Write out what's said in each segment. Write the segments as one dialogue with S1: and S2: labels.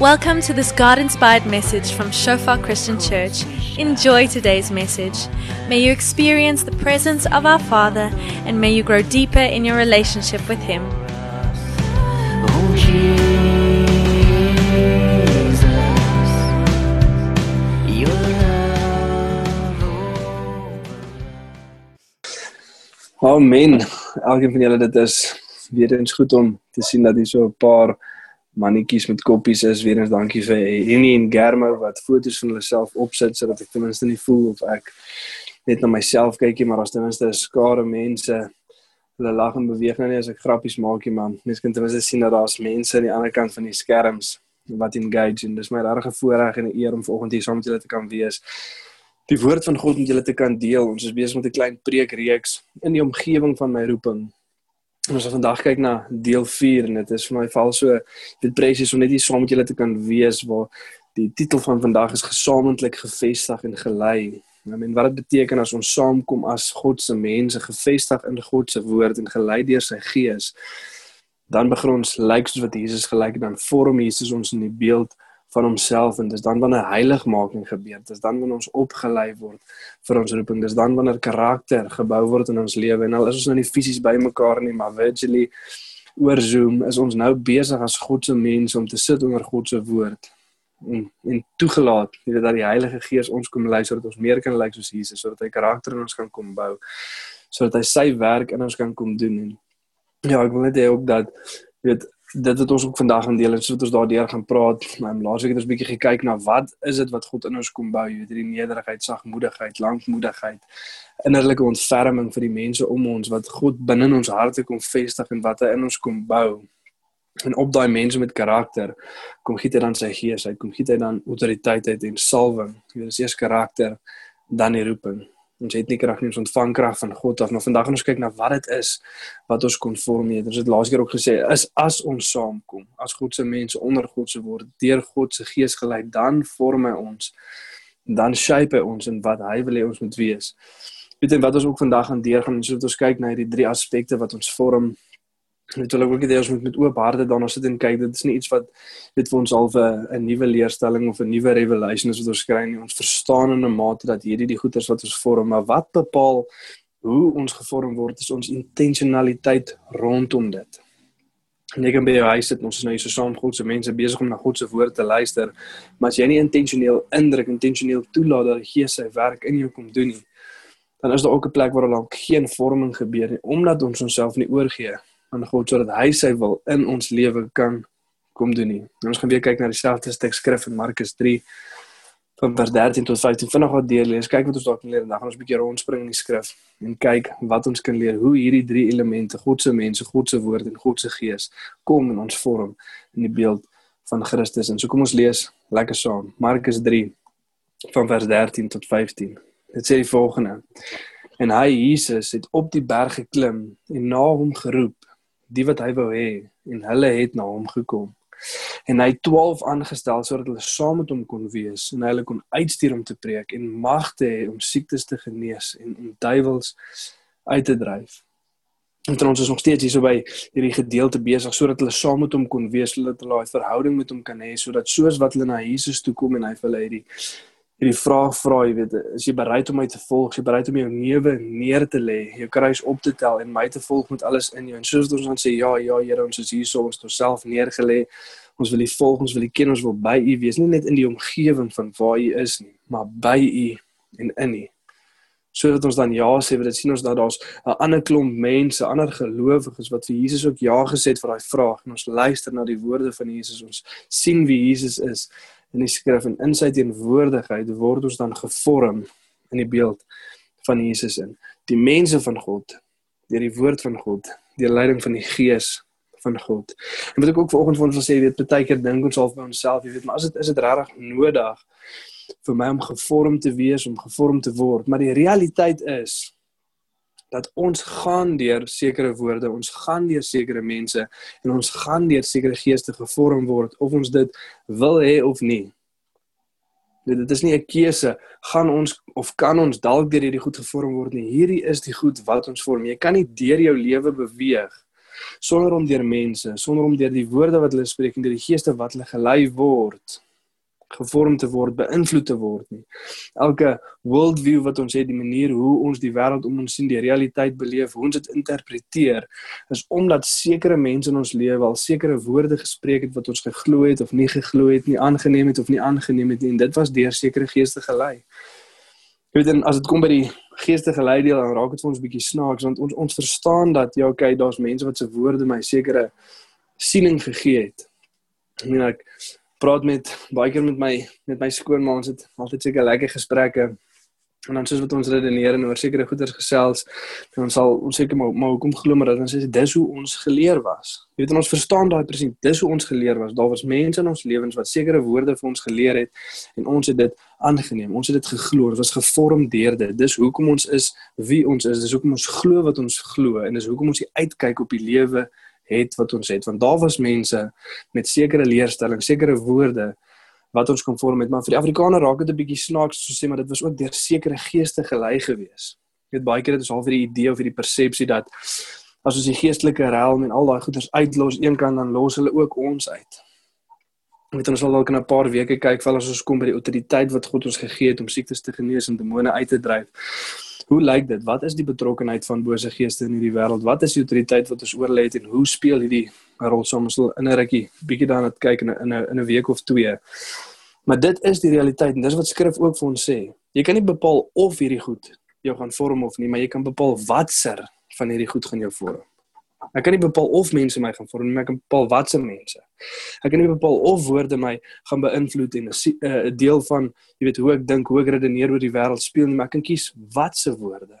S1: Welcome to this God inspired message from Shofar Christian Church. Enjoy today's message. May you experience the presence of our Father and may you grow deeper in your relationship with Him.
S2: Amen. Elkeen van julle dit is weer eens goed om te sien dat hier so 'n paar mannetjies met koppies is. Weer eens dankie vir Henny en Germo wat foto's van hulle self opsit sodat ek ten minste nie voel of ek net na myself kykie, maar as ten minste 'n skare mense hulle lag en beweeg nou nie as ek grappies maak nie, man. Mens kan ten minste sien dat daar's mense aan die ander kant van die skerms wat engage en dis my regte voorreg en 'n eer om vanoggend hier saam met julle te kan wees die woord van God met julle te kan deel. Ons is besig met 'n klein preekreeks in die omgewing van my roeping. En ons gaan vandag kyk na deel 4 en dit is vir my val so dit presies om net hier saam met julle te kan wees waar die titel van vandag is gesamentlik gevestig en gelei. Mean wat dit beteken as ons saamkom as God se mense gevestig in God se woord en gelei deur sy gees. Dan begin ons lyk soos wat Jesus gelyk het dan vorm Jesus ons in die beeld van homself en dis dan wanneer heiligmaking gebeur. Dis dan wanneer ons opgelei word vir ons roeping. Dis dan wanneer karakter gebou word in ons lewe en al is ons nou nie fisies by mekaar nie, maar virtually oor Zoom is ons nou besig as God se mense om te sit onder God se woord. En en toegelaat, jy weet dat die Heilige Gees ons kom lei sodat ons meer kan lyk soos Jesus, sodat hy karakter in ons kan kom bou, sodat hy sy werk in ons kan kom doen en ja, ek wil net hê ook dat weet dit wat ons ook vandag gaan deel en sodat ons daardeur gaan praat. Maar laasweek het ons 'n bietjie gekyk na wat is dit wat God in ons kom bou, jy weet hierdie nederigheid, sagmoedigheid, lankmoedigheid, innerlike ontferming vir die mense om ons wat God binne in ons harte kom vestig en wat hy in ons kom bou. En op daai mense met karakter kom gee hy dan sy gees, hy kom gee hy dan autoriteit uit en salwing. Jy weet dis eers karakter dan die roeping. Ons het nie krag nie, ons ontvang krag van God af. Maar vandag gaan ons kyk na wat dit is wat ons konformeer. Ons het laas keer ook gesê is as ons saamkom as God se mense onder God se woord, deur God se gees gelei, dan vorm hy ons. Dan shape hy ons in wat hy wil hê ons moet wees. Weet jy wat ons ook vandag gaan deurgaan, soos ons kyk na hierdie drie aspekte wat ons vorm Ek ook hê ons moet met oop harte daarna sit en kyk. Dit is nie iets wat weet vir ons al 'n nuwe leerstelling of 'n nuwe revelation is wat ons kry nie. Ons verstaan in 'n mate dat hierdie die goeders wat ons vorm, maar wat bepaal hoe ons gevorm word is ons intentionaliteit rondom dit. En ek kan by jou huis sit, ons is nou hier so saam God se mense besig om na God se woord te luister, maar as jy nie intentioneel indruk, intentioneel toelaat dat die Gees sy werk in jou kom doen nie, dan is daar ook 'n plek waar daar geen vorming gebeur nie omdat ons onsself nie oorgee aan God sodat hy sy wil in ons lewe kan kom doen nie. En ons gaan weer kyk na dieselfde stuk skrif in Markus 3 van vers 13 tot 15. Vinnig wat deur lees. Kyk wat ons daar kan leer. Dan gaan ons 'n bietjie rondspring in die skrif en kyk wat ons kan leer hoe hierdie drie elemente, God se mense, God se woord en God se gees kom in ons vorm in die beeld van Christus. En so kom ons lees lekker saam. Markus 3 van vers 13 tot 15. Dit sê die volgende: En hy Jesus het op die berg geklim en na hom geroep die wat hy wou hê en hulle het na hom gekom. En hy 12 aangestel sodat hulle saam met hom kon wees en hy hulle kon uitstuur om te preek en mag te hê om siektes te genees en om duiwels uit te dryf. En ons is nog steeds hier so by hierdie gedeelte besig sodat hulle saam met hom kon wees, sodat hulle 'n verhouding met hom kan hê, sodat soos wat hulle na Jesus toe kom en hy vir hulle hierdie hierdie vraag vra, jy weet, is jy bereid om my te volg? Is jy bereid om jou newe neer te lê, jou kruis op te tel en my te volg met alles in jou? En soos ons dan sê, ja, ja, Here, ons is hier so ons het onsself neergelê. Ons wil U volg, ons wil U ken, ons wil by U wees, nie net in die omgewing van waar U is nie, maar by U en in U. Sodat ons dan ja sê, want dit sien ons dat daar's 'n ander klomp mense, ander gelowiges wat vir Jesus ook ja gesê het vir daai vraag en ons luister na die woorde van Jesus. Ons sien wie Jesus is in die skrif en in sy teenwoordigheid word ons dan gevorm in die beeld van Jesus in die mense van God deur die woord van God deur leiding van die gees van God. En wat ek ook vanoggend vir ons wil sê, weet baie keer dink ons half by onsself, jy weet, maar as dit is dit regtig nodig vir my om gevorm te wees, om gevorm te word, maar die realiteit is dat ons gaan deur sekere woorde, ons gaan deur sekere mense en ons gaan deur sekere geeste gevorm word of ons dit wil hê of nie. Dit is nie 'n keuse gaan ons of kan ons dalk deur hierdie goed gevorm word nie. Hierdie is die goed wat ons vorm. Jy kan nie deur jou lewe beweeg sonder om deur mense, sonder om deur die woorde wat hulle spreek en deur die geeste wat hulle gelei word gevorm te word, beïnvloed te word nie. Elke worldview wat ons het, die manier hoe ons die wêreld om ons sien, die realiteit beleef, hoe ons dit interpreteer, is omdat sekere mense in ons lewe al sekere woorde gespreek het wat ons geglo het of nie geglo het nie, aangeneem het of nie aangeneem het nie en dit was deur sekere geeste gelei. Jy weet en as dit kom by die geestige leiding dan raak dit vir ons bietjie snaaks want ons ons verstaan dat ja okay daar's mense wat se woorde my sekere siening gegee het. Ek meen ek praat met baie keer met my met my skoonma ons het altyd seker lekker gesprekke. En dan soos wat ons redeneer en oor sekere goeders gesels en ons sal ons seker maar maar hoekom glo maar dat ons sê dis hoe ons geleer was. Jy weet ons verstaan daai presies dis hoe ons geleer was. Daar was mense in ons lewens wat sekere woorde vir ons geleer het en ons het dit aangeneem. Ons het dit geglo dit was gevorm deur dit. Dis hoekom ons is wie ons is. Dis hoekom ons glo wat ons glo en dis hoekom ons uitkyk op die lewe het wat ons het want daar was mense met sekere leerstellings, sekere woorde wat ons kon vorm met maar vir die Afrikaner raak dit 'n bietjie snaaks so sê maar dit was ook deur sekere geeste gelei gewees. Jy weet baie keer het ons al vir die idee of vir die persepsie dat as ons die geestelike realm en al daai goeders uitlos een kant dan los hulle ook ons uit. Met ons sal dalk in 'n paar weke kyk val as ons kom by die autoriteit wat God ons gegee het om siektes te genees en demone uit te dryf. Hoe lyk dit? Wat is die betrokkeheid van bose geeste in hierdie wêreld? Wat is die autoriteit wat ons oor lê en hoe speel hierdie rol soms in 'n rukkie bietjie net kyk in 'n in 'n week of twee. Maar dit is die realiteit en dis wat skrif ook vir ons sê. Jy kan nie bepaal of hierdie goed jou gaan vorm of nie, maar jy kan bepaal watser van hierdie goed gaan jou vorm. Ek kan nie bepaal of mense my gaan vorm nie, maar ek kan bepaal watse mense. Ek kan nie bepaal of woorde my gaan beïnvloed en 'n uh, deel van, jy weet, hoe ek dink, hoe ek redeneer oor die wêreld speel nie, maar ek kan kies watse woorde.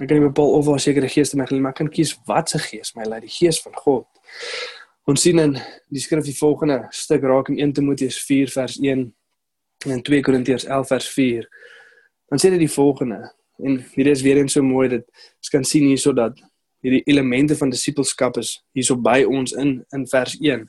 S2: Ek kan nie bepaal of waar sekere geeste my gelei, maar ek kan kies watse gees my lei, die gees van God. Ons sien in die skrif die volgende stuk raak in 1 Timoteus 4 vers 1 en 2 Korintiërs 11 vers 4. Dan sê dit die volgende en hierdie is weer eens so mooi dat ons kan sien hierso dat hierdie elemente van disippelskap is hierso by ons in in vers 1.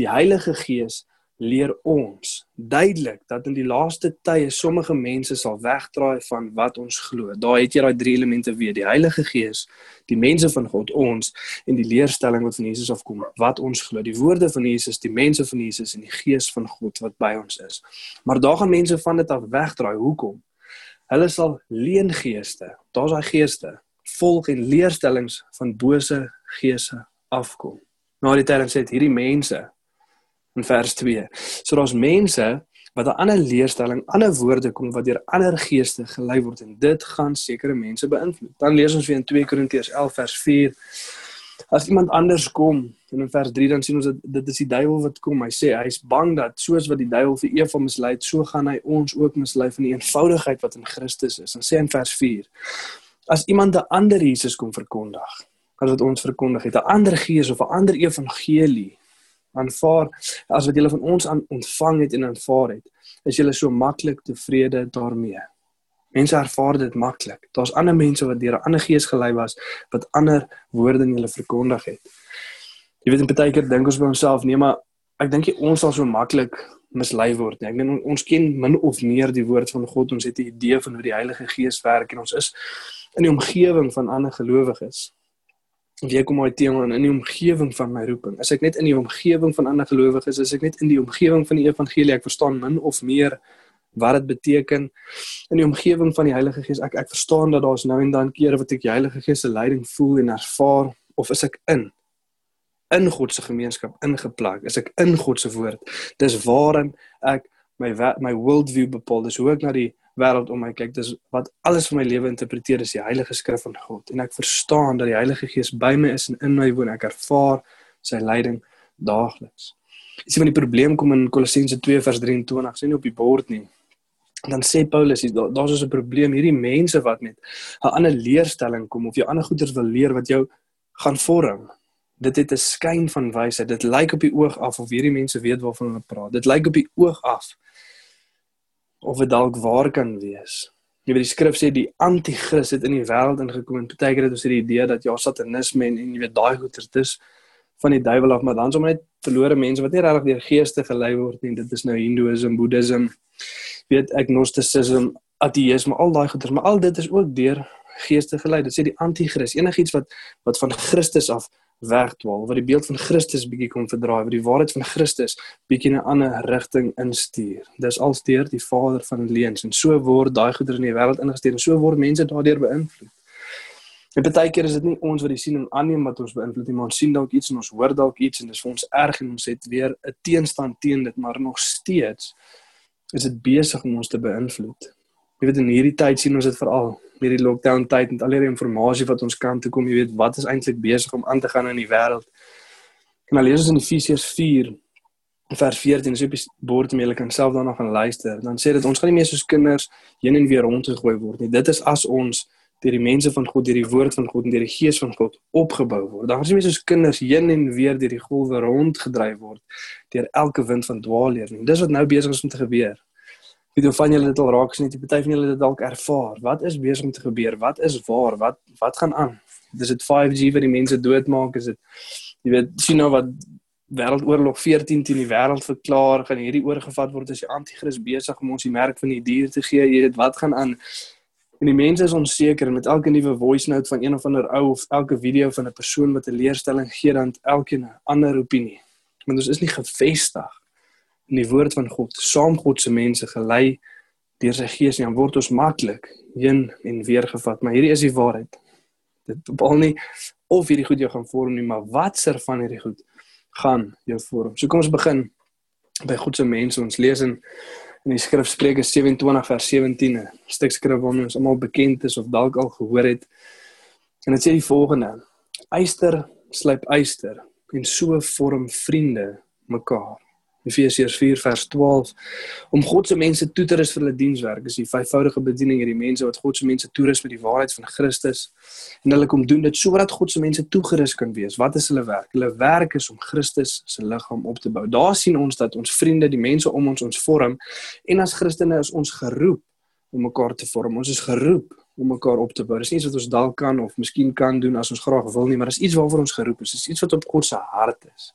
S2: Die Heilige Gees leer ons duidelik dat in die laaste tye sommige mense sal wegdraai van wat ons glo. Daar het jy daai drie elemente weer: die Heilige Gees, die mense van God, ons en die leerstelling wat van Jesus afkom, wat ons glo. Die woorde van Jesus, die mense van Jesus en die Gees van God wat by ons is. Maar daar gaan mense van dit af wegdraai. Hoekom? Hulle sal leengeeste, daar's daai geeste volg en leerstellings van bose geese afkom. Na die tyd sê dit hierdie mense in vers 2. So daar's mense wat 'n ander leerstelling, ander woorde kom wat deur ander geeste gelei word en dit gaan sekere mense beïnvloed. Dan lees ons weer in 2 Korintiërs 11 vers 4. As iemand anders kom en in vers 3 dan sien ons dat dit is die duiwel wat kom. Hy sê hy's bang dat soos wat die duiwel vir Eva mislei het, so gaan hy ons ook mislei van die eenvoudigheid wat in Christus is. Dan sê in vers 4 as iemand 'n ander Jesus kom verkondig as wat ons verkondig het 'n ander gees of 'n ander evangelie aanvaar as wat julle van ons aan ontvang het en aanvaar het is julle so maklik tevrede daarmee mense ervaar dit maklik daar's ander mense wat deur 'n ander gees gelei was wat ander woorde in hulle verkondig het jy weet in baie keer dink ons by onsself nee maar ek dink ons sal so maklik mislei word nie. Ek meen ons ken min of meer die woord van God. Ons het 'n idee van hoe die Heilige Gees werk en ons is in die omgewing van ander gelowiges. Wie ek kom uit teen in die omgewing van my roeping. As ek net in die omgewing van ander gelowiges is, as ek net in die omgewing van die evangelie, ek verstaan min of meer wat dit beteken in die omgewing van die Heilige Gees. Ek ek verstaan dat daar's nou en dan kere wat ek die Heilige Gees se leiding voel en ervaar of is ek in in God se gemeenskap ingeplak? Is ek in God se woord? Dis waarin ek my my worldview bepaal. Dis hoe ek na die wêreld om my kyk, dis wat alles van my lewe interpreteer is die Heilige Skrif van God en ek verstaan dat die Heilige Gees by my is en in my woon. Ek ervaar sy leiding daagliks. Jy sien van die probleem kom in Kolossense 2 vers 23, sien nie op die bord nie. Dan sê Paulus, daar's daar so 'n probleem hierdie mense wat met 'n ander leerstelling kom of jy ander goeders wil leer wat jou gaan vorm. Dit het 'n skyn van wysheid. Dit lyk op die oog af of hierdie mense weet waarvan hulle praat. Dit lyk op die oog af of dit dalk waar kan wees. Jy weet die skrif sê die anti-kris het in die wêreld ingekom en baie keer het ons hierdie idee dat ja satanisme en, en jy weet daai goeters dis van die duiwel af maar dan sommer net verlore mense wat nie regtig deur geeste gelei word nie. Dit is nou hindoeïsme, boeddhisme, weet agnosticisme, ateïsme, al daai goeters, maar al dit is ook deur geeste gelei. Dit sê die anti-kris, enigiets wat wat van Christus af wegdwaal, wat die beeld van Christus bietjie kom verdraai, wat die waarheid van Christus bietjie in 'n ander rigting instuur. Dis alsdeur die vader van leuns en so word daai goeder in die wêreld ingestuur en so word mense daardeur beïnvloed. En baie keer is dit nie ons wat die siening aanneem wat ons beïnvloed nie, maar ons sien dalk iets en ons hoor dalk iets en dis vir ons erg en ons het weer 'n teenstand teen dit, maar nog steeds is dit besig om ons te beïnvloed. Jy weet in hierdie tyd sien ons dit veral met die lockdown tyd met al die inligting wat ons kan toe kom, jy weet wat is eintlik besig om aan te gaan in die wêreld. En dan lees ons in Efesiërs 4 vers 14, so op die bord om julle kan self daarna gaan luister. Dan sê dit ons gaan nie meer soos kinders heen en weer rondgegooi word nie. Dit is as ons deur die mense van God, deur die woord van God en deur die gees van God opgebou word. Gaan ons nie meer soos kinders heen en weer deur die golwe rondgedryf word deur elke wind van dwaalleer nie. Dis wat nou besig is om te gebeur. Doen van julle dit al raak sien, die party van julle dit dalk ervaar. Wat is besig om te gebeur? Wat is waar? Wat wat gaan aan? Dis dit 5G wat die mense doodmaak? Is dit jy weet sien nou wat wêreldoorlog 14 teen die wêreld verklaar gaan hierdie oorgevat word as die anti-kris besig om ons die merk van die dier te gee. Jy weet wat gaan aan? En die mense is onseker met elke nuwe voice note van een of ander ou of elke video van 'n persoon wat 'n leerstelling gee dan elkeen 'n ander opinie. Want ons is nie gefestig in die woord van God, saam God se mense gelei deur sy gees en dan word ons maklik heen en weer gevat. Maar hierdie is die waarheid. Dit bepaal nie of hierdie goed jou gaan vorm nie, maar watser van hierdie goed gaan jou vorm. So kom ons begin by God se mense. Ons lees in in die skrif Spreuke 27 vers 17, 'n stuk skrif wat ons almal bekend is of dalk al gehoor het. En dit sê die volgende: Eyster slyp eyster en so vorm vriende mekaar. Efesiërs 4 vers 12 om God se mense toe te rus vir hulle dienswerk is die vyfvoudige bediening hierdie mense wat God se mense toerus met die waarheid van Christus en hulle kom doen dit sodat God se mense toegerus kan wees. Wat is hulle werk? Hulle werk is om Christus se liggaam op te bou. Daar sien ons dat ons vriende, die mense om ons ons vorm en as Christene is ons geroep om mekaar te vorm. Ons is geroep om mekaar op te bou. Dis nie iets wat ons dalk kan of miskien kan doen as ons graag wil nie, maar dis iets waarvoor ons geroep is. Dis iets wat op God se hart is.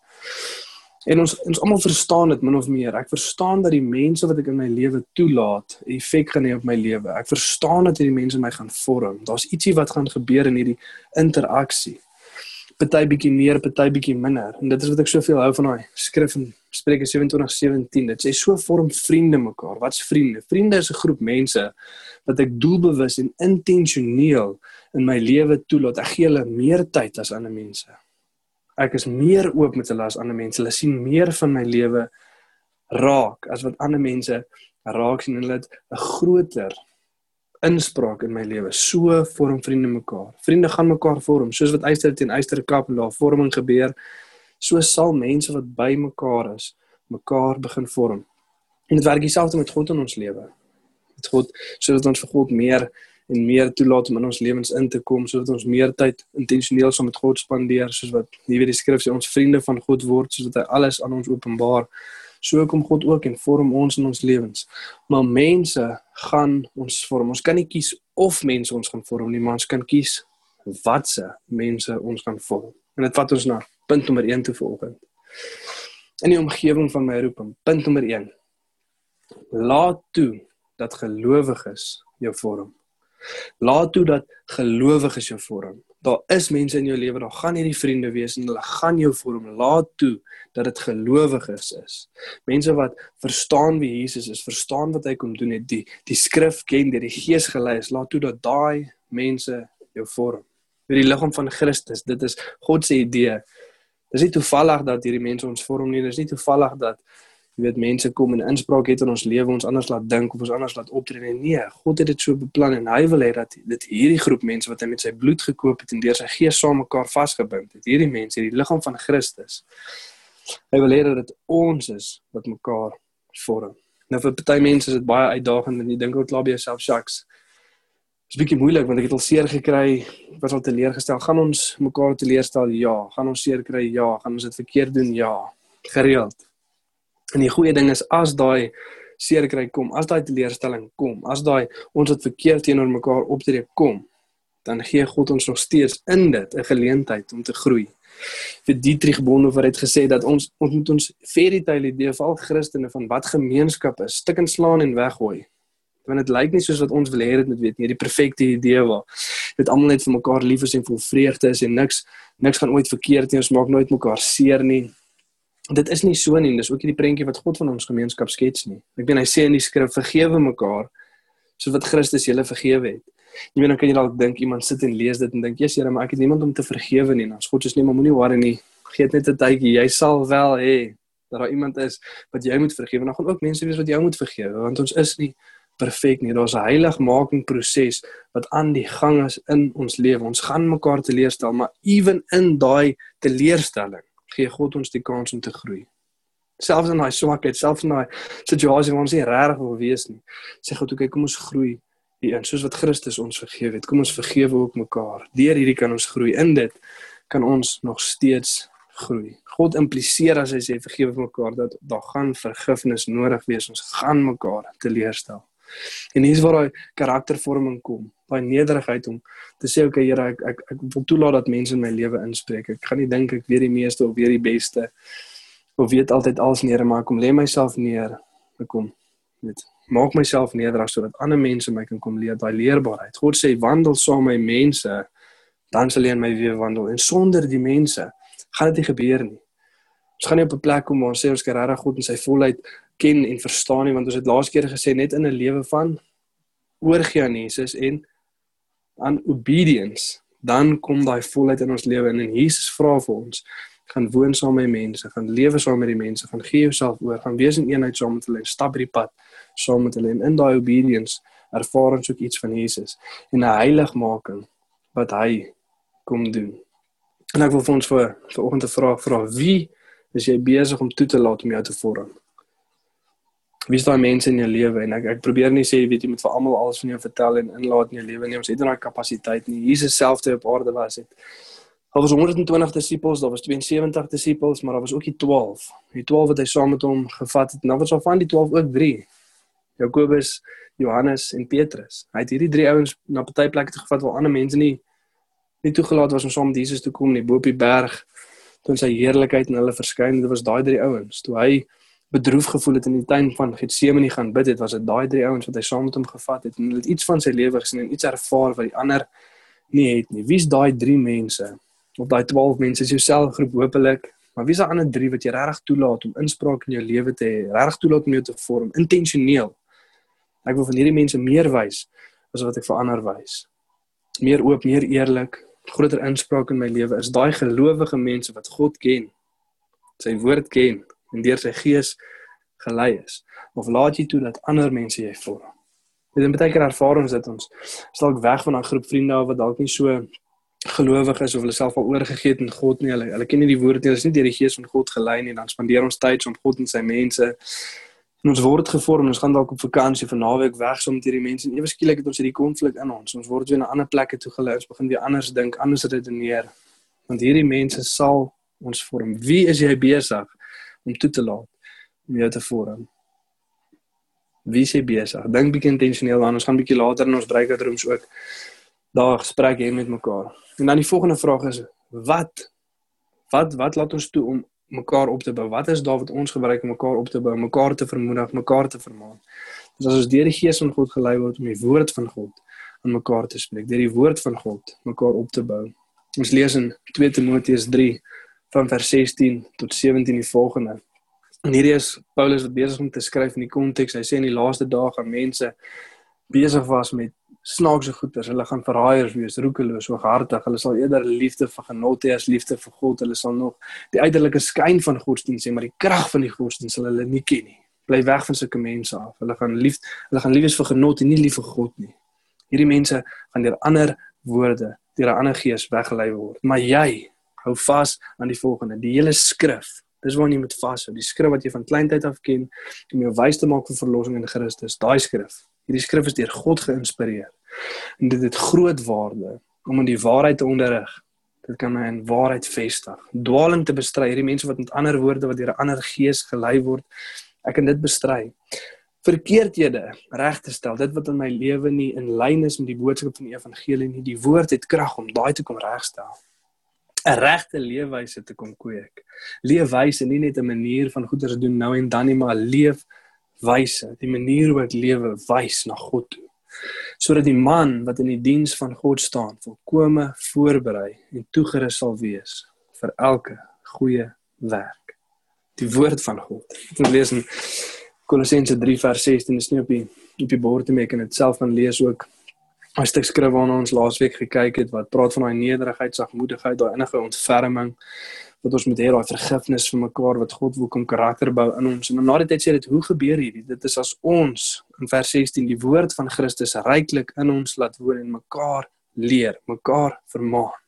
S2: En ons ons almal verstaan dit min of meer. Ek verstaan dat die mense wat ek in my lewe toelaat, effek gaan hê op my lewe. Ek verstaan dat hierdie mense my gaan vorm. Daar's ietsie wat gaan gebeur in hierdie interaksie. Party bietjie meer, party bietjie minder. En dit is wat ek soveel hou van daai skrif in Spreuke 27:17. Dit sê so vorm vriende mekaar. Wat's vriende? Vriende is 'n groep mense wat ek doelbewus en intentioneel in my lewe toelaat. Ek gee hulle meer tyd as ander mense ek is meer oop met hulle as ander mense. Hulle sien meer van my lewe raak as wat ander mense raak sien en hulle het 'n groter inspraak in my lewe. So vorm vriende mekaar. Vriende gaan mekaar vorm, soos wat eister teen eister kap en daar vorming gebeur. So sal mense wat by mekaar is, mekaar begin vorm. En dit werk dieselfde met God in ons lewe. Met God, sodat ons vir God meer en meer toelaat om in ons lewens in te kom sodat ons meer tyd intentioneel saam met God spandeer soos wat nie weet die skrif sê ons vriende van God word sodat hy alles aan ons openbaar. So kom God ook en vorm ons in ons lewens. Maar mense gaan ons vorm. Ons kan nie kies of mense ons gaan vorm nie maar ons kan kies watse mense ons gaan vorm. En dit vat ons na punt nommer 1 toe volgende in die omgewing van my roeping punt nommer 1 laat toe dat gelowiges jou vorm Laat toe dat gelowiges jou vorm. Daar is mense in jou lewe, daar gaan hierdie vriende wees en hulle gaan jou vorm. Laat toe dat dit gelowiges is. Mense wat verstaan wie Jesus is, verstaan wat hy kom doen het, die die skrif ken, deur die Gees gelei is. Laat toe dat daai mense jou vorm. Vir die liggaam van Christus, dit is God se idee. Dis nie toevallig dat hierdie mense ons vorm nie. Dis nie toevallig dat jy weet mense kom en inspraak het in ons lewe ons anders laat dink of ons anders laat optree nee, nee God het dit so beplan en hy wil hê dat dit hierdie groep mense wat hy met sy bloed gekoop het en deur sy gees saam mekaar vasgebind het hierdie mense hierdie liggaam van Christus hy wil hê dat dit ons is wat mekaar vorm nou vir party mense is dit baie uitdagend en jy dink ook klaar by jouself Dit is bietjie moeilik want ek het al seer gekry, was al teleurgestel. Gaan ons mekaar teleurstel? Ja. Gaan ons seer kry? Ja. Gaan ons dit verkeerd doen? Ja. Gereeld. En die goeie ding is as daai seerkry kom, as daai teleurstelling kom, as daai ons wat verkeerd teenoor mekaar optree kom, dan gee God ons nog steeds in dit 'n geleentheid om te groei. Vir Dietrich Bonhoeffer het gesê dat ons ons moet ons fairy tale idee van al Christene van wat gemeenskap is, stik en slaan en weggooi. Want dit lyk nie soos wat ons wil hê dit moet weet nie, die perfekte idee waar weet almal net vir mekaar lief is en vol vreugde is en niks niks gaan ooit verkeerd nie. Ons maak nooit mekaar seer nie. Dit is nie so nie. Dis ook nie die prentjie wat God van ons gemeenskap skets nie. Ek meen hy sê in die skrif vergewe mekaar soos wat Christus julle vergewe het. Jy weet dan kan jy dalk dink iemand sit en lees dit en dink, "Jesus, Here, maar ek het niemand om te vergewe nie." Dan sê God soos nee, maar moenie worry nie. Gee net 'n tydjie. Jy sal wel hê dat daar iemand is wat jy moet vergewe. Dan gaan ook mense wees wat jy moet vergewe, want ons is nie perfek nie. Daar's 'n heiligmaking proses wat aan die gang is in ons lewe. Ons gaan mekaar teleurstel, maar ewen in daai teleurstelling gee God ons die kans om te groei. Selfs in daai swakheid, selfs in daai situasie waar ons nie regtig wil wees nie, sê God, "Oké, kom ons groei hierin, soos wat Christus ons vergewe het. Kom ons vergewe ook mekaar. Deur hierdie kan ons groei. In dit kan ons nog steeds groei. God impliseer as hy sê vergewe mekaar dat daar gaan vergifnis nodig wees. Ons gaan mekaar teleurstel. En hier is waar daai karaktervorming kom, daai nederigheid om te sê okay Here, ek ek ek wil toelaat dat mense in my lewe inspreek. Ek gaan nie dink ek weet die meeste of weet die beste of weet altyd alles neer, maar ek kom lê myself neer. Ek kom weet maak myself nederig sodat ander mense my kan kom leer daai leerbaarheid. God sê wandel saam met my mense, dan sal jy in my weer wandel. En sonder die mense gaan dit nie gebeur nie. Ons gaan nie op 'n plek kom waar ons sê ons kan regtig God in sy volheid ken en verstaan nie want ons het laas keer gesê net in 'n lewe van oorgee aan Jesus en aan obedience dan kom daai volheid in ons lewe in en Jesus vra vir ons gaan woon saam met mense, gaan lewe saam met die mense, gaan gee jouself oor, gaan wees in eenheid saam met hulle en stap hierdie pad saam met hulle en in daai obedience ervaar ons ook iets van Jesus en 'n heiligmaking wat hy kom doen. En ek wil vir ons vir vanoggend 'n vraag vra: Wie is jy besig om toe te laat om jou te vorm? Wie is daai mense in jou lewe en ek ek probeer nie sê weet jy moet vir almal alles van jou vertel en inlaat in jou lewe nie, ons het daai kapasiteit nie. Jesus self toe op aarde was het. Daar was 120 disippels, daar was 72 disippels, maar daar was ook die 12. Die 12 wat hy saam met hom gevat het. Nou was al van die 12 ook 3. Jakobus, Johannes en Petrus. Hy het hierdie drie ouens na party plekke toe gevat waar ander mense nie nie toegelaat was om saam met Jesus te kom nie, bo op die berg toe sy heerlikheid in hulle verskyn. Dit was daai drie ouens. Toe hy bedroef gevoel het in die tuin van Getsemane gaan bid het, was dit daai drie ouens wat hy saam met hom gevat het en hulle het iets van sy lewe gesien en iets ervaar wat die ander nie het nie. Wie's daai drie mense? Of daai 12 mense is jou selgroep hopelik, maar wie's daai ander drie wat jy regtig toelaat om inspraak in jou lewe te hê, regtig toelaat om jou te vorm intentioneel? Ek wil van hierdie mense meer wys as wat ek vir ander wys. Meer oop, meer eerlik, groter inspraak in my lewe is daai gelowige mense wat God ken. Sy woord ken en deur sy gees gelei is. Of laat jy toe dat ander mense jy vorm. Dit is baie keer ervarings dat ons stalk weg van 'n groep vriende wat dalk nie so gelowig is of hulle self al oorgegee het aan God nie. Hulle hulle ken nie die woord nie. Hulle is nie deur die gees van God gelei nie. Dan spandeer ons tyd om God en sy mense En ons word gevorm, ons gaan dalk op vakansie vir naweek weg saam met hierdie mense en ewe skielik het ons hierdie konflik in ons. Ons word weer na ander plekke toe gelei. Ons begin weer anders dink, anders redeneer. Want hierdie mense sal ons vorm. Wie is jy besig om toe te laat om jou te vorm? Wie jy besig? Dink bietjie intentioneel aan. Ons gaan bietjie later in ons breakout rooms ook daar gesprek hê met mekaar. En dan die volgende vraag is wat wat wat laat ons toe om mekaar op te bou. Wat is daar wat ons gebruik om mekaar op te bou, mekaar te vermoedig, mekaar te vermaan? Dis as ons deur die gees van God gelei word om die woord van God aan mekaar te spreek, deur die woord van God mekaar op te bou. Ons lees in 2 Timoteus 3 van vers 16 tot 17 die volgende. En hierdie is Paulus wat besig om te skryf in die konteks. Hy sê in die laaste dae gaan mense besig was met snaakse goeders. Hulle gaan verraaiers wees, roekeloos, hooghartig. Hulle sal eerder liefde vir genot hê as liefde vir God. Hulle sal nog die uiterlike skyn van godsdienst hê, maar die krag van die godsdienst sal hulle nie ken nie. Bly weg van sulke mense af. Hulle gaan lief, hulle gaan lief wees vir genot en nie lief vir God nie. Hierdie mense gaan deur ander woorde, deur 'n ander gees weggelei word. Maar jy hou vas aan die volgende, die hele skrif. Dis waar jy moet vashou. Die skrif wat jy van kleintyd af ken om jou wys te maak vir verlossing in Christus. Daai skrif. Hierdie skrif is deur God geïnspireer. En dit het groot waarde om in die waarheid te onderrig. Dit kan my in waarheid vestig. Dwaaling te bestry, hierdie mense wat met ander woorde wat deur 'n ander gees gelei word, ek kan dit bestry. Verkeerdhede reg te stel, dit wat in my lewe nie in lyn is met die boodskap van die evangelie nie, die woord het krag om daai te kom regstel. 'n regte leefwyse te kom kweek. Leefwyse nie net 'n manier van goeders doen nou en dan nie, maar 'n leef wyse, die manier hoe ek lewe wys na God toe. sodat die man wat in die diens van God staan volkome voorberei en toegerus sal wees vir elke goeie werk. Die woord van God. Ons lees in Kolossense 3 vers 16, dis nie op die op die bord te maak en dit self van lees ook 'n stuk skrif waarna ons laasweek gekyk het wat praat van daai nederigheid, sagmoedigheid, daai innige ontferming wat ons moet hê, daai vergifnis vir mekaar wat God wil kom karakter bou in ons. En na die tyd sê dit hoe gebeur hierdie? Dit is as ons in vers 16 die woord van Christus ryklik in ons laat woon en mekaar leer, mekaar vermaan.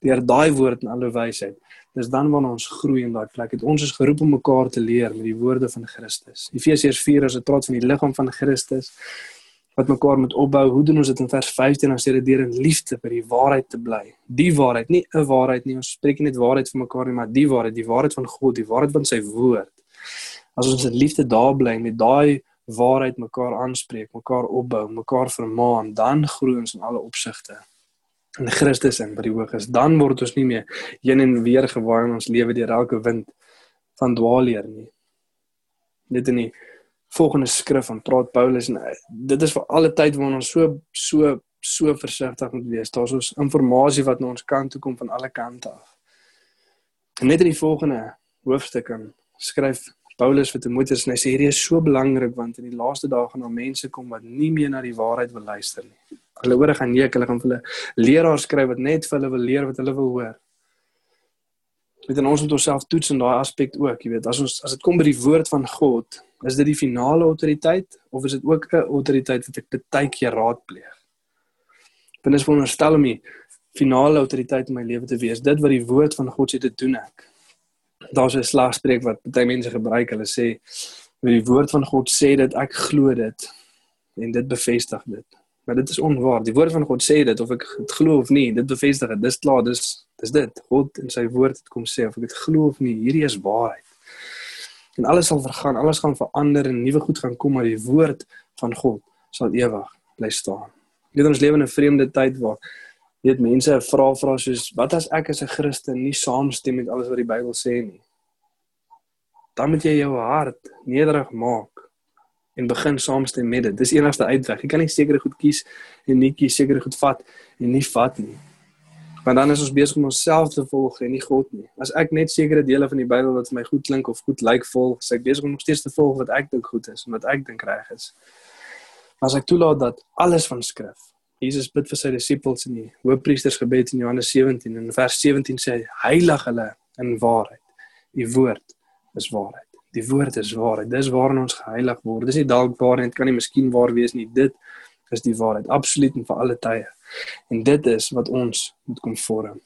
S2: Deur daai woord en alle wysheid dis dan wanneer ons groei in daai plek. Het ons is geroep om mekaar te leer met die woorde van Christus. Efesiërs 4 is 'n trots van die liggaam van Christus wat mekaar moet opbou. Hoe doen ons dit in vers 15? Dan sê dit deur in liefde by die waarheid te bly. Die waarheid, nie 'n waarheid nie. Ons spreek nie net waarheid vir mekaar nie, maar die waarheid, die waarheid van God, die waarheid van sy woord. As ons in liefde daar bly met daai waarheid mekaar aanspreek, mekaar opbou, mekaar vermaan, dan groei ons in alle opsigte in Christus in by die hoog is, dan word ons nie meer heen en weer gewaai in ons lewe deur elke wind van dwaalleer nie. Dit in die volgende skrif van praat Paulus en eh, dit is vir alle tyd wanneer ons so so so versigtig moet wees. Daar's ons inligting wat na ons kant toe kom van alle kante af. En net in die volgende hoofstuk kan skryf Paulus vir Timoteus en hy sê hierdie is so belangrik want in die laaste dae gaan daar mense kom wat nie meer na die waarheid wil luister nie. Hulle ore gaan neek, hulle gaan vir hulle leraars skryf wat net vir hulle wil leer wat hulle wil hoor. Met en ons moet onsself toets in daai aspek ook, jy weet, as ons as dit kom by die woord van God, is dit die finale autoriteit of is dit ook 'n autoriteit wat ek baie keer raadpleeg? Binne is veronderstel om die finale autoriteit in my lewe te wees, dit wat die woord van God sê te doen ek. Daar's 'n slagspreuk wat baie mense gebruik, hulle sê, "Wie die woord van God sê dit, ek glo dit." En dit bevestig dit maar dit is onwaar. Die woord van God sê dit of ek dit glo of nie, dit bevestig dit. Dis klaar, dis dis dit. God in sy woord het kom sê of ek dit glo of nie, hierdie is waarheid. En alles sal vergaan, alles gaan verander en nuwe goed gaan kom, maar die woord van God sal ewig bly staan. Weet ons lewe in 'n vreemde tyd waar weet mense vra vra soos wat as ek as 'n Christen nie saamstem met alles wat die Bybel sê nie. Dan moet jy jou hart nederig maak en begin saamstem met dit. Dis enigste uitweg. Jy kan nie sekere goed kies en nie kies sekere goed vat en nie vat nie. Want dan is ons besig om onsself te volg en nie God nie. As ek net sekere dele van die Bybel wat vir my goed klink of goed lyk volg, sê ek besig om nog steeds te volg wat ek dink goed is en wat ek dink reg is. As ek toelaat dat alles van skrif Jesus bid vir sy disippels in die Hoëpriestersgebed in Johannes 17 en in vers 17 sê hy heilig hulle in waarheid. Die woord is waarheid. Die woord is waarheid. Dis waarin ons geheilig word. Dis nie dalk waar net kan nie miskien waar wees nie. Dit is die waarheid, absoluut en vir alle tye. En dit is wat ons moet kom vorm.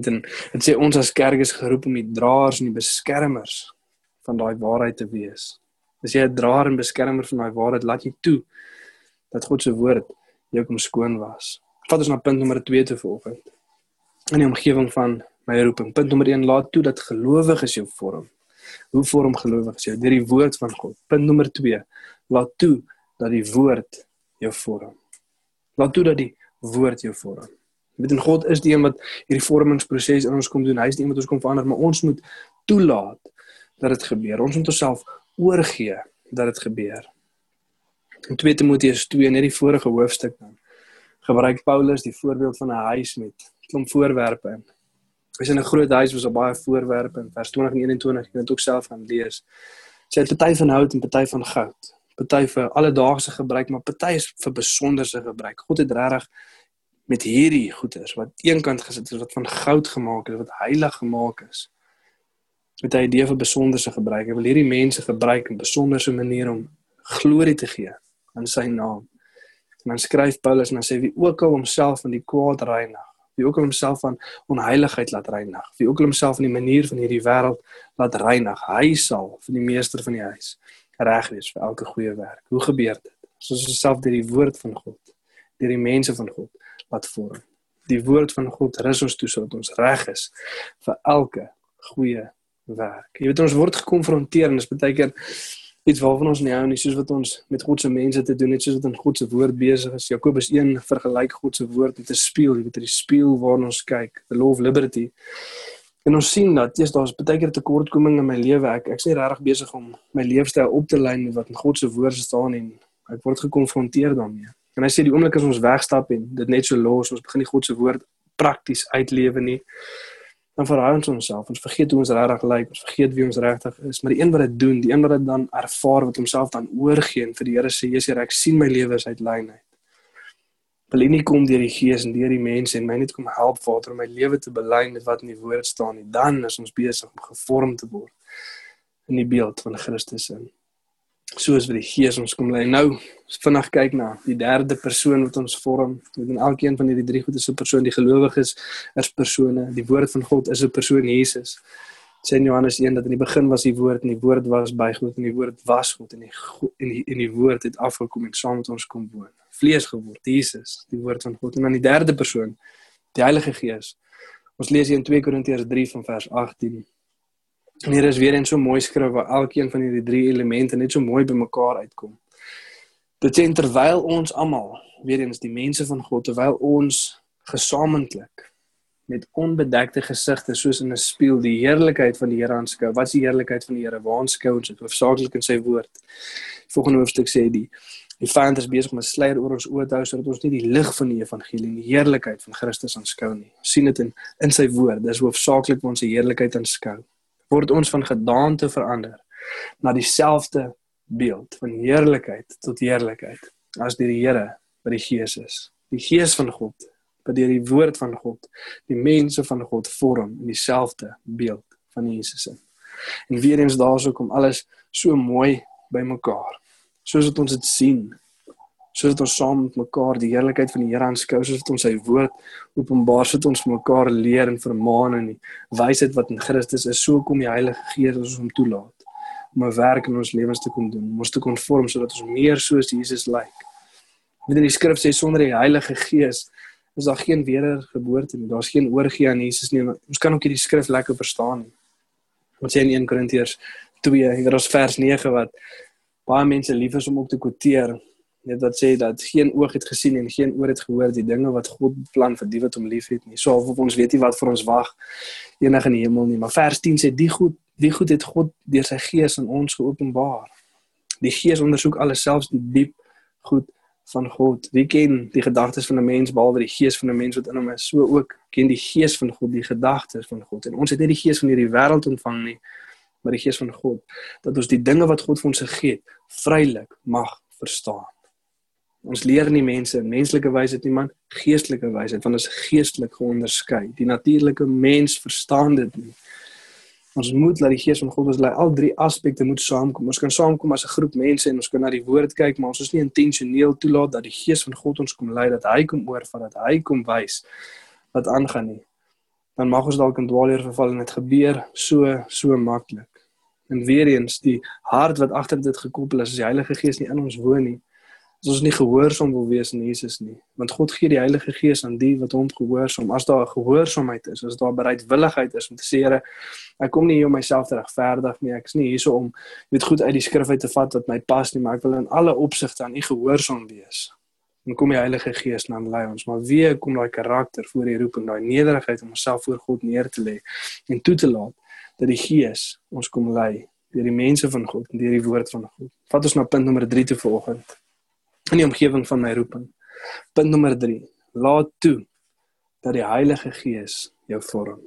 S2: En dit sê ons as kerk is geroep om die draers en die beskermers van daai waarheid te wees. As jy 'n draer en beskermer van daai waarheid, laat jy toe dat God se woord jou kom skoon was. Vat ons na punt nommer 2 te volgende. In die omgewing van my roeping. Punt nommer 1: laat toe dat gelowiges jou vorm. Hoe vorm gelowiges jou? Deur die woord van God. Punt nommer 2. Laat toe dat die woord jou vorm. Laat toe dat die woord jou vorm. Weet en God is die een wat hierdie vormingsproses in ons kom doen. Hy is die een wat ons kom verander, maar ons moet toelaat dat dit gebeur. Ons moet onsself oorgee dat dit gebeur. In 2 Timoteus 2 net die vorige hoofstuk dan gebruik Paulus die voorbeeld van 'n huis met klomp voorwerpe As in 'n groot huis was daar baie voorwerpe in vers 20 en 21, jy kan dit ook self gaan lees. Sy het party van hout en party van goud. Party vir alledaagse gebruik, maar party is vir besonderse gebruik. God het regtig met hierdie goeders wat eenkant gesit is wat van goud gemaak is, wat heilig gemaak is. Met 'n idee vir besonderse gebruik. Hy wil hierdie mense gebruik in besonderse maniere om glorie te gee aan sy naam. En dan skryf Paulus en dan sê wie ook al homself van die kwaad reinig wie ook homself van onheiligheid laat reinig, wie ook homself van die manier van hierdie wêreld laat reinig, hy sal vir die meester van die huis reg wees vir elke goeie werk. Hoe gebeur dit? Soos ons self deur die woord van God, deur die mense van God laat vorm. Die woord van God rus ons toe sodat ons reg is vir elke goeie werk. Jy weet ons word gekonfronteer en dit is baie keer iets waarvan ons nie hou nie, soos wat ons met God se mense te doen het, soos wat in God se woord besig is. Jakobus 1 vergelyk God se woord met 'n spieël, jy weet, 'n spieël waarna ons kyk, the law of liberty. En ons sien dat jy's daar's baie keer tekortkominge in my lewe. Ek ek's nie regtig besig om my leefstyl op te lyn met wat in God se woord staan en Ek word gekonfronteer daarmee. En hy sê die oomblik as ons wegstap en dit net so los, ons begin die God se woord prakties uitlewe nie, dan verraai ons onsself. Ons vergeet hoe ons regtig lyk, ons vergeet wie ons regtig is. Maar die een wat dit doen, die een wat dit dan ervaar wat homself dan oorgee en vir die Here sê, "Jesus, ek sien my lewe is uit lyn uit." Wil nie kom deur die Gees en deur die mense en my net kom help Vader om my lewe te belyn met wat in die woord staan nie. Dan is ons besig om gevorm te word in die beeld van Christus in soos wat die Gees ons kom lei. Nou vinnig kyk na die derde persoon wat ons vorm. Met in elkeen van hierdie drie goed is 'n persoon die gelowiges is persone. Die woord van God is 'n persoon Jesus. Sê in Johannes 1 dat in die begin was die woord en die woord was by God en die woord was God en die en die, en die woord het afgekom en saam met ons kom woon. Vlees geword, Jesus, die woord van God. En dan die derde persoon, die Heilige Gees. Ons lees hier in 2 Korintiërs 3 van vers 18. En hier is weer een so mooi skrif waar elkeen van hierdie drie elemente net so mooi bymekaar uitkom. Dit sê terwyl ons almal, weer eens die mense van God, terwyl ons gesamentlik met onbedekte gesigte soos in 'n spieël die heerlikheid van die Here aanskou. Wat is die heerlikheid van die Here? Waar aanskou ons dit? Hoofsaaklik in sy woord. Die volgende hoofstuk sê die die vyand is besig om 'n sluier oor ons oë te hou sodat ons nie die lig van die evangelie en die heerlikheid van Christus aanskou nie. Ons sien dit in in sy woord. Dis hoofsaaklik waar ons die heerlikheid aanskou word ons van gedaante verander na dieselfde beeld van heerlikheid tot heerlikheid as deur die Here by die Gees is. Die Gees van God by deur die woord van God die mense van God vorm in dieselfde beeld van Jesus in. En weer eens daarso kom alles so mooi bymekaar. Soos wat ons dit sien sodat ons saam met mekaar die heerlikheid van die Here aanskou, sodat ons sy woord openbaar, sodat ons mekaar leer en vermaan in die wysheid wat in Christus is. So kom die Heilige Gees ons om toelaat om 'n werk in ons lewens te kom doen, om ons te konform sodat ons meer soos Jesus lyk. Met in die skrif sê sonder die Heilige Gees is daar geen wedergeboorte nie. Daar's geen oorgee aan Jesus nie. Ons kan ook hierdie skrif lekker verstaan nie. Wat sê in 1 Korintiërs 2, hier is vers 9 wat baie mense lief is om op te quoteer net wat sê dat geen oog het gesien en geen oor het gehoor die dinge wat God plan vir die wat hom liefhet nie. So of ons weet nie wat vir ons wag enig in die hemel nie, maar vers 10 sê die goed, die goed het God deur sy gees aan ons geopenbaar. Die gees ondersoek alles selfs die diep goed van God. Wie ken die gedagtes van 'n mens behalwe die gees van 'n mens wat in hom is? So ook ken die gees van God die gedagtes van God. En ons het nie die gees van hierdie wêreld ontvang nie, maar die gees van God dat ons die dinge wat God vir ons gegee het vrylik mag verstaan. Ons leer nie mense in menslike wysheid nie, man, geestelike wysheid, want ons is geestelik geonderskei. Die natuurlike mens verstaan dit nie. Ons moet laat die Gees van God ons lei. Al drie aspekte moet saamkom. Ons kan saamkom as 'n groep mense en ons kan na die woord kyk, maar ons is nie intentioneel toelaat dat die Gees van God ons kom lei, dat hy kom oorvat, dat hy kom wys wat aangaan nie. Dan mag ons dalk in dwaalleer verval en dit gebeur so so maklik. En weer eens die hart wat agter dit gekoppel is, is die Heilige Gees nie in ons woon nie as ons nie gehoorsaam wil wees aan Jesus nie. Want God gee die Heilige Gees aan die wat hom gehoorsaam. As daar gehoorsaamheid is as daar bereidwilligheid is om te sê Here ek kom nie hier om myself te regverdig nie. Ek is nie hierso om weet goed uit die skrif uit te vat wat my pas nie maar ek wil in alle opsigte aan u gehoorsaam wees. En kom die Heilige Gees dan lei ons maar wie kom daai karakter voor die roeping daai nederigheid om onsself voor God neer te lê en toe te laat dat die Gees ons kom lei deur die mense van God en deur die woord van God. Vat ons na punt nommer 3 te volgende in die omgewing van my roeping. Punt nommer 3. Laat toe dat die Heilige Gees jou vorm.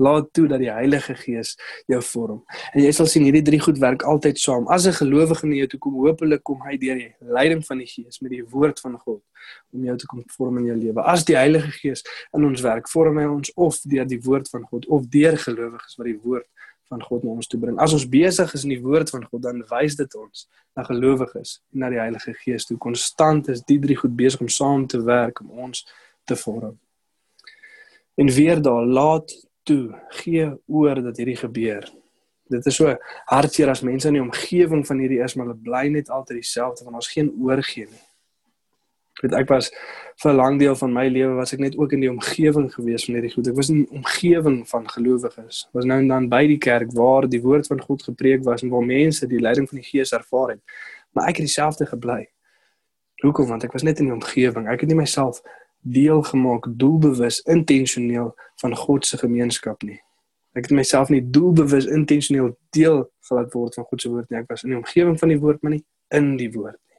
S2: Laat toe dat die Heilige Gees jou vorm. En jy sal sien hierdie drie goed werk altyd saam. As 'n gelowige in jou toe kom, hopelik kom hy deur die leiding van die Gees met die woord van God om jou te kom vorm in jou lewe. As die Heilige Gees in ons werk, vorm hy ons of deur die woord van God of deur gelowiges wat die woord van God na ons toe bring. As ons besig is in die woord van God, dan wys dit ons na gelowiges en na die Heilige Gees toe. Konstant is die drie goed besig om saam te werk om ons te vorm. En weer daar, laat toe, gee oor dat hierdie gebeur. Dit is so hartseer as mense in die omgewing van hierdie is, maar hulle bly net altyd dieselfde want ons geen oorgee nie weet ek was vir 'n lang deel van my lewe was ek net ook in die omgewing gewees van hierdie goed. Ek was in die omgewing van gelowiges. Was nou en dan by die kerk waar die woord van God gepreek was en waar mense die leiding van die Gees ervaar het. Maar ek het dieselfde gebly. Hoekom? Want ek was net in die omgewing. Ek het nie myself deel gemaak doelbewus intentioneel van God se gemeenskap nie. Ek het myself nie doelbewus intentioneel deel gelaat word van God se woord nie. Ek was in die omgewing van die woord, maar nie in die woord nie.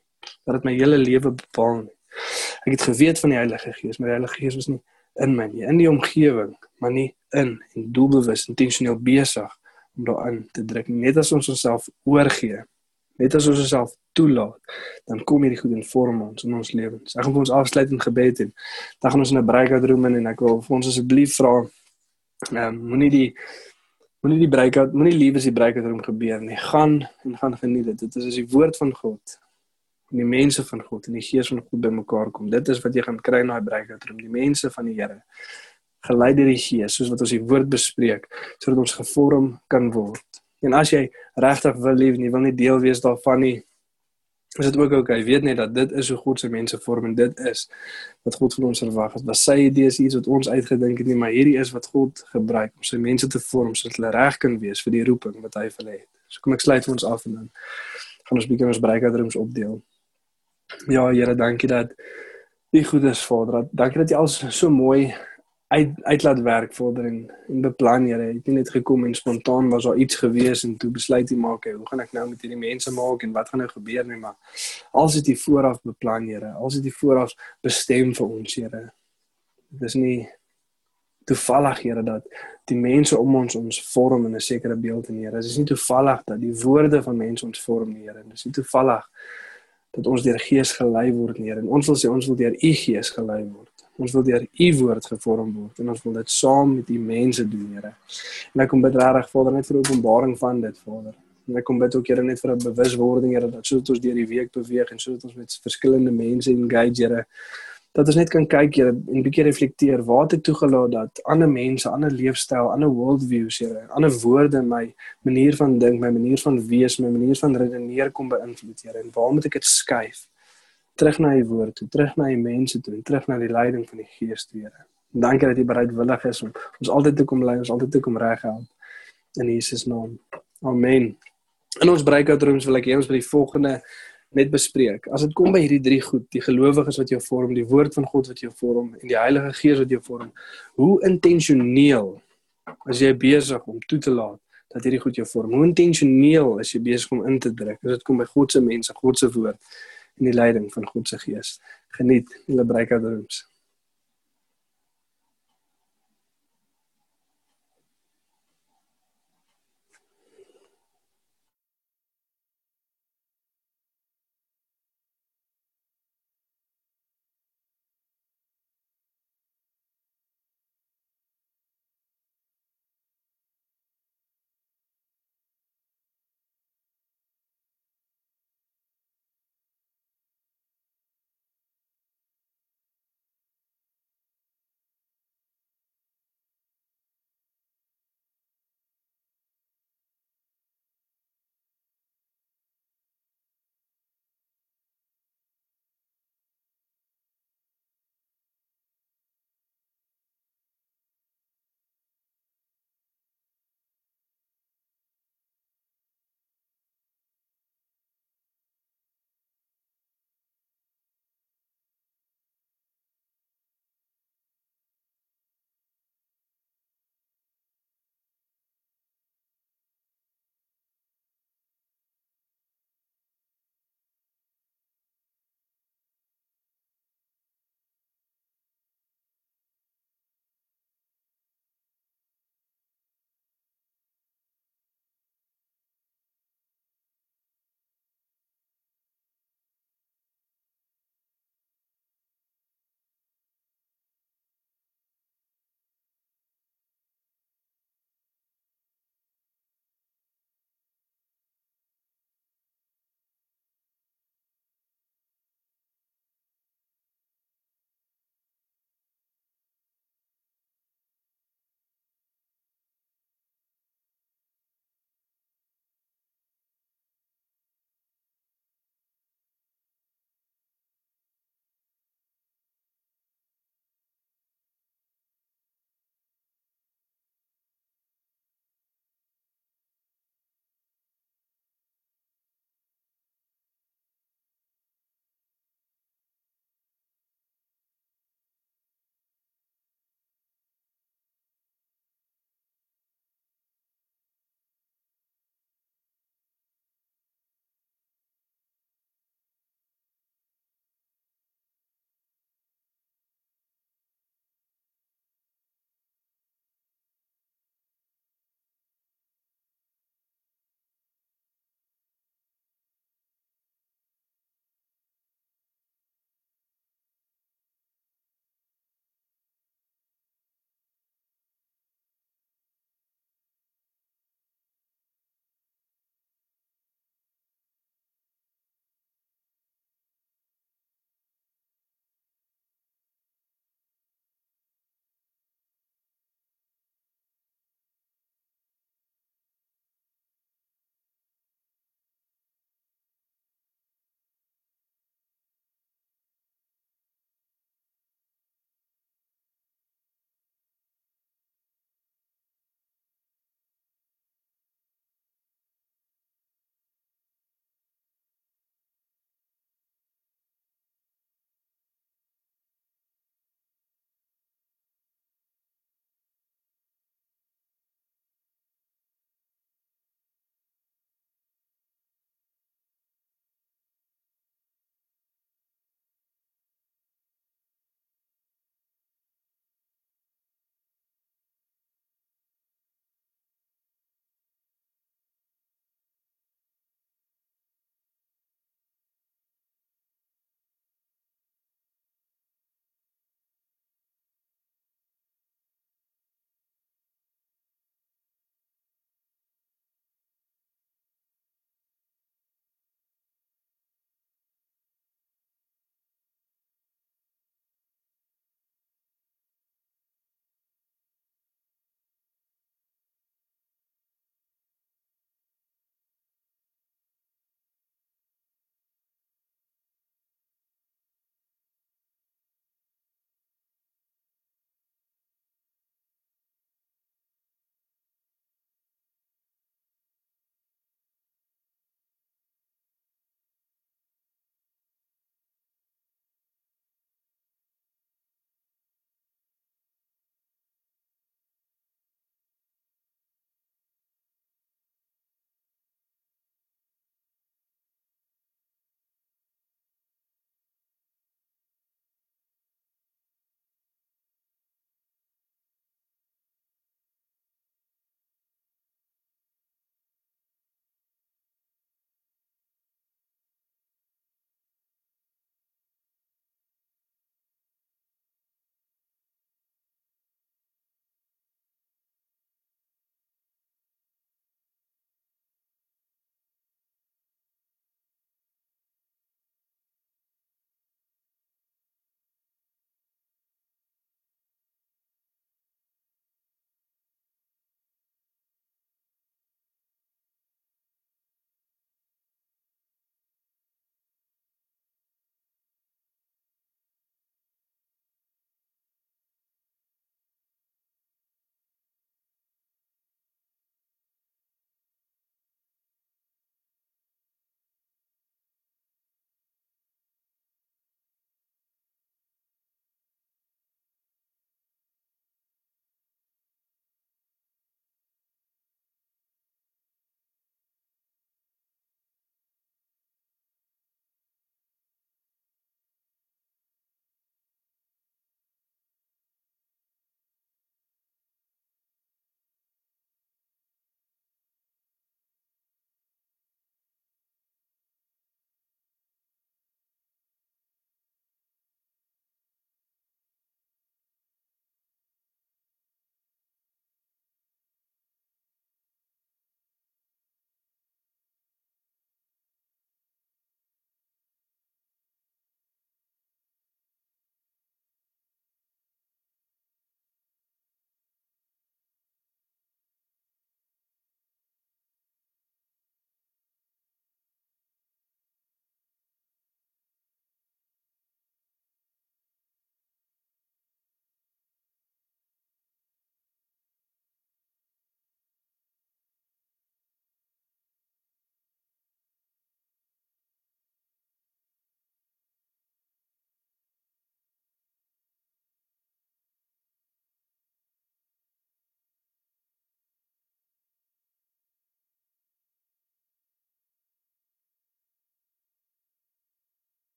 S2: dat dit my hele lewe bepaal nie. Ek het geweet van die Heilige Gees, maar die Heilige Gees was nie in my nie, in die omgewing, maar nie in en doelbewus intentioneel besig om daarin te druk. Net as ons onsself oorgee, net as ons onsself toelaat, dan kom hierdie goed in vorm ons in ons lewens. Ek gaan vir ons afsluit in gebed en dan gaan ons in 'n breakout room in en ek wil vir ons asseblief vra ehm um, moenie die moenie die breakout moenie liewes die breakout room gebeur nie. Gaan en gaan geniet dit. Dit is as die woord van God en die mense van God en die gees van God bymekaar kom. Dit is wat jy gaan kry in daai breakout room, die mense van die Here. Gelei deur die Gees, soos wat ons die woord bespreek, sodat ons gevorm kan word. En as jy regtig wil lief en jy wil nie deel wees daarvan nie, is dit ook okay. Weet net dat dit is hoe God se mense vorm en dit is wat God van ons verwag. Dit was sy idees iets wat ons uitgedink het nie, maar hierdie is wat God gebruik om sy mense te vorm sodat hulle reg kan wees vir die roeping wat hy vir hulle het. So kom ek sluit vir ons af en dan gaan ons bietjie ons breakout opdeel. Ja, Here, dankie dat U goed is, Vader. Dankie dat U alles so mooi uit uitlaat werk, Vader, en, en beplan, Here. Jy het nie net gekom en spontaan was daar iets gewees en toe besluit jy maak, hoe gaan ek nou met hierdie mense maak en wat gaan nou gebeur nie, maar alles het U vooraf beplan, Here. Alles het U vooraf bestem vir ons, Here. Dit is nie toevallig, Here, dat die mense om ons ons vorm in 'n sekere beeld in Here. Dit is nie toevallig dat die woorde van mense ons vorm, Here. Dit is nie toevallig dat ons deur Gees gelei word neer en ons wil sê ons wil deur U Gees gelei word. Ons wil deur U woord gevorm word en ons wil dit saam met U mense doen, Here. En ek kom bid regtig Vader net vir openbaring van dit, Vader. En ek kom bid ook Here net vir 'n bewuswording, Here, dat soos ons deur die week beweeg en soos ons met verskillende mense engage, Here, dat ons net kan kyk Here en 'n bietjie reflekteer waar het ek toegelaat dat ander mense, ander leefstyl, ander worldviews Here, ander woorde my manier van dink, my manier van wees, my manier van redeneer kom beïnvloed Here en waar moet ek dit skuif? Terug na u woord toe, terug na u mense toe, terug na die leiding van die Gees toe Here. Dankie dat u bereidwillig is om ons altyd te kom lei, ons altyd te kom reghelp in Jesus naam. Amen. In ons breakout rooms wil ek hê ons by die volgende net bespreek. As dit kom by hierdie drie goed, die gelowiges wat jou vorm, die woord van God wat jou vorm en die Heilige Gees wat jou vorm, hoe intentioneel is jy besig om toe te laat dat hierdie goed jou vorm? Hoe intentioneel is jy besig om in te druk as dit kom by God se mense, God se woord en die leiding van God se Gees? Geniet julle breakout rooms.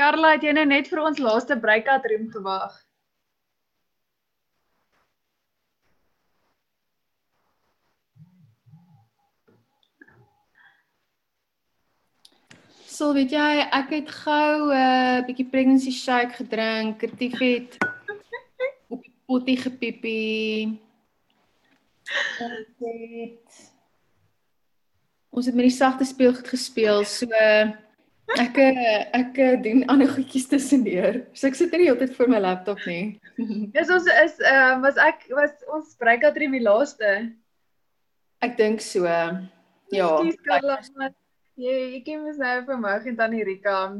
S3: Karla, het jy nou net vir ons laaste breakout room gewag?
S4: Sal weet jy, ek het gou 'n uh, bietjie pregnancy shake gedrink, Retief het op die pottie gepiepie. Ons het ons het met die sagte speelgoed gespeel, so ek ek doen ander goedjies tussendeur. So ek sit nie heeltyd voor my laptop nie.
S3: Dis ons is ehm uh, was ek was ons breakout room die laaste.
S4: Ek dink so. Ja.
S3: Jy ek ken mos nou vir my en tannie Rika.